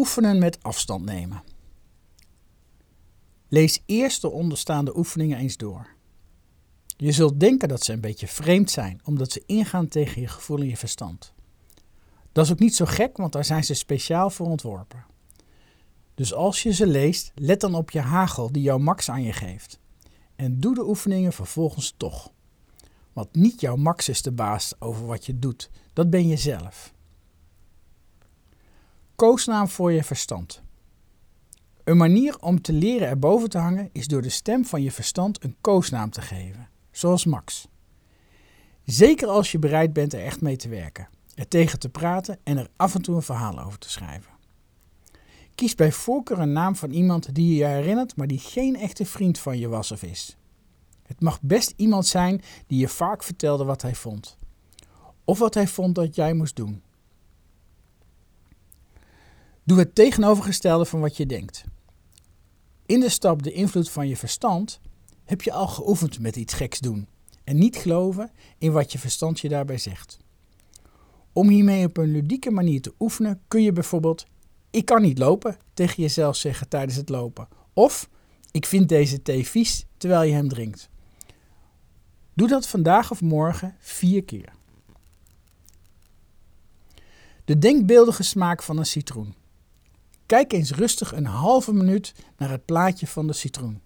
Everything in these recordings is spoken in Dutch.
Oefenen met afstand nemen. Lees eerst de onderstaande oefeningen eens door. Je zult denken dat ze een beetje vreemd zijn, omdat ze ingaan tegen je gevoel en je verstand. Dat is ook niet zo gek, want daar zijn ze speciaal voor ontworpen. Dus als je ze leest, let dan op je hagel die jouw max aan je geeft. En doe de oefeningen vervolgens toch. Want niet jouw max is de baas over wat je doet, dat ben je zelf. Koosnaam voor je verstand. Een manier om te leren erboven te hangen is door de stem van je verstand een koosnaam te geven, zoals Max. Zeker als je bereid bent er echt mee te werken, er tegen te praten en er af en toe een verhaal over te schrijven. Kies bij voorkeur een naam van iemand die je je herinnert, maar die geen echte vriend van je was of is. Het mag best iemand zijn die je vaak vertelde wat hij vond. Of wat hij vond dat jij moest doen. Doe het tegenovergestelde van wat je denkt. In de stap de invloed van je verstand heb je al geoefend met iets geks doen en niet geloven in wat je verstand je daarbij zegt. Om hiermee op een ludieke manier te oefenen kun je bijvoorbeeld ik kan niet lopen tegen jezelf zeggen tijdens het lopen. Of ik vind deze thee vies terwijl je hem drinkt. Doe dat vandaag of morgen vier keer. De denkbeeldige smaak van een citroen. Kijk eens rustig een halve minuut naar het plaatje van de citroen.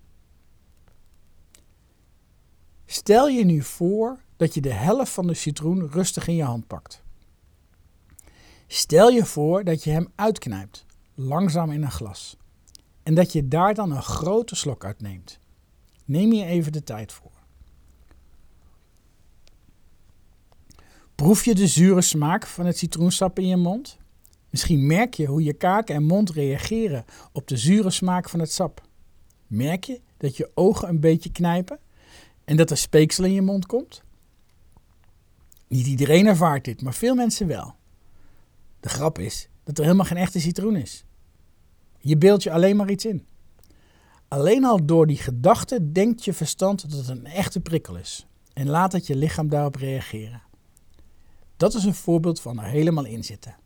Stel je nu voor dat je de helft van de citroen rustig in je hand pakt. Stel je voor dat je hem uitknijpt, langzaam in een glas, en dat je daar dan een grote slok uit neemt. Neem je even de tijd voor. Proef je de zure smaak van het citroensap in je mond? Misschien merk je hoe je kaak en mond reageren op de zure smaak van het sap. Merk je dat je ogen een beetje knijpen en dat er speeksel in je mond komt? Niet iedereen ervaart dit, maar veel mensen wel. De grap is dat er helemaal geen echte citroen is. Je beeldt je alleen maar iets in. Alleen al door die gedachte denkt je verstand dat het een echte prikkel is en laat het je lichaam daarop reageren. Dat is een voorbeeld van er helemaal in zitten.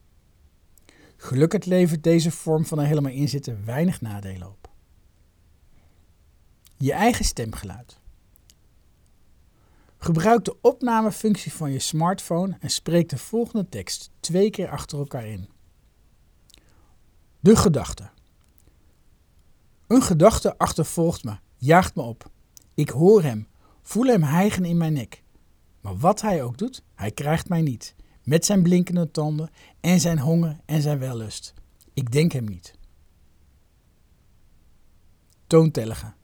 Gelukkig levert deze vorm van er helemaal in zitten weinig nadelen op. Je eigen stemgeluid. Gebruik de opnamefunctie van je smartphone en spreek de volgende tekst twee keer achter elkaar in. De gedachte. Een gedachte achtervolgt me, jaagt me op. Ik hoor hem, voel hem hijgen in mijn nek. Maar wat hij ook doet, hij krijgt mij niet. Met zijn blinkende tanden en zijn honger en zijn wellust. Ik denk hem niet. Toontelligen.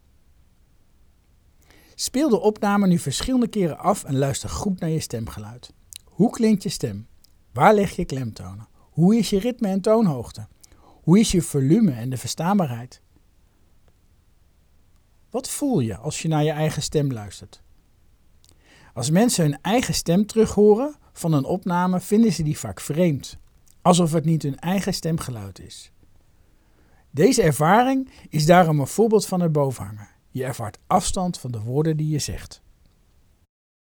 Speel de opname nu verschillende keren af en luister goed naar je stemgeluid. Hoe klinkt je stem? Waar leg je klemtonen? Hoe is je ritme en toonhoogte? Hoe is je volume en de verstaanbaarheid? Wat voel je als je naar je eigen stem luistert? Als mensen hun eigen stem terughoren van een opname, vinden ze die vaak vreemd, alsof het niet hun eigen stemgeluid is. Deze ervaring is daarom een voorbeeld van erboven hangen. Je ervaart afstand van de woorden die je zegt.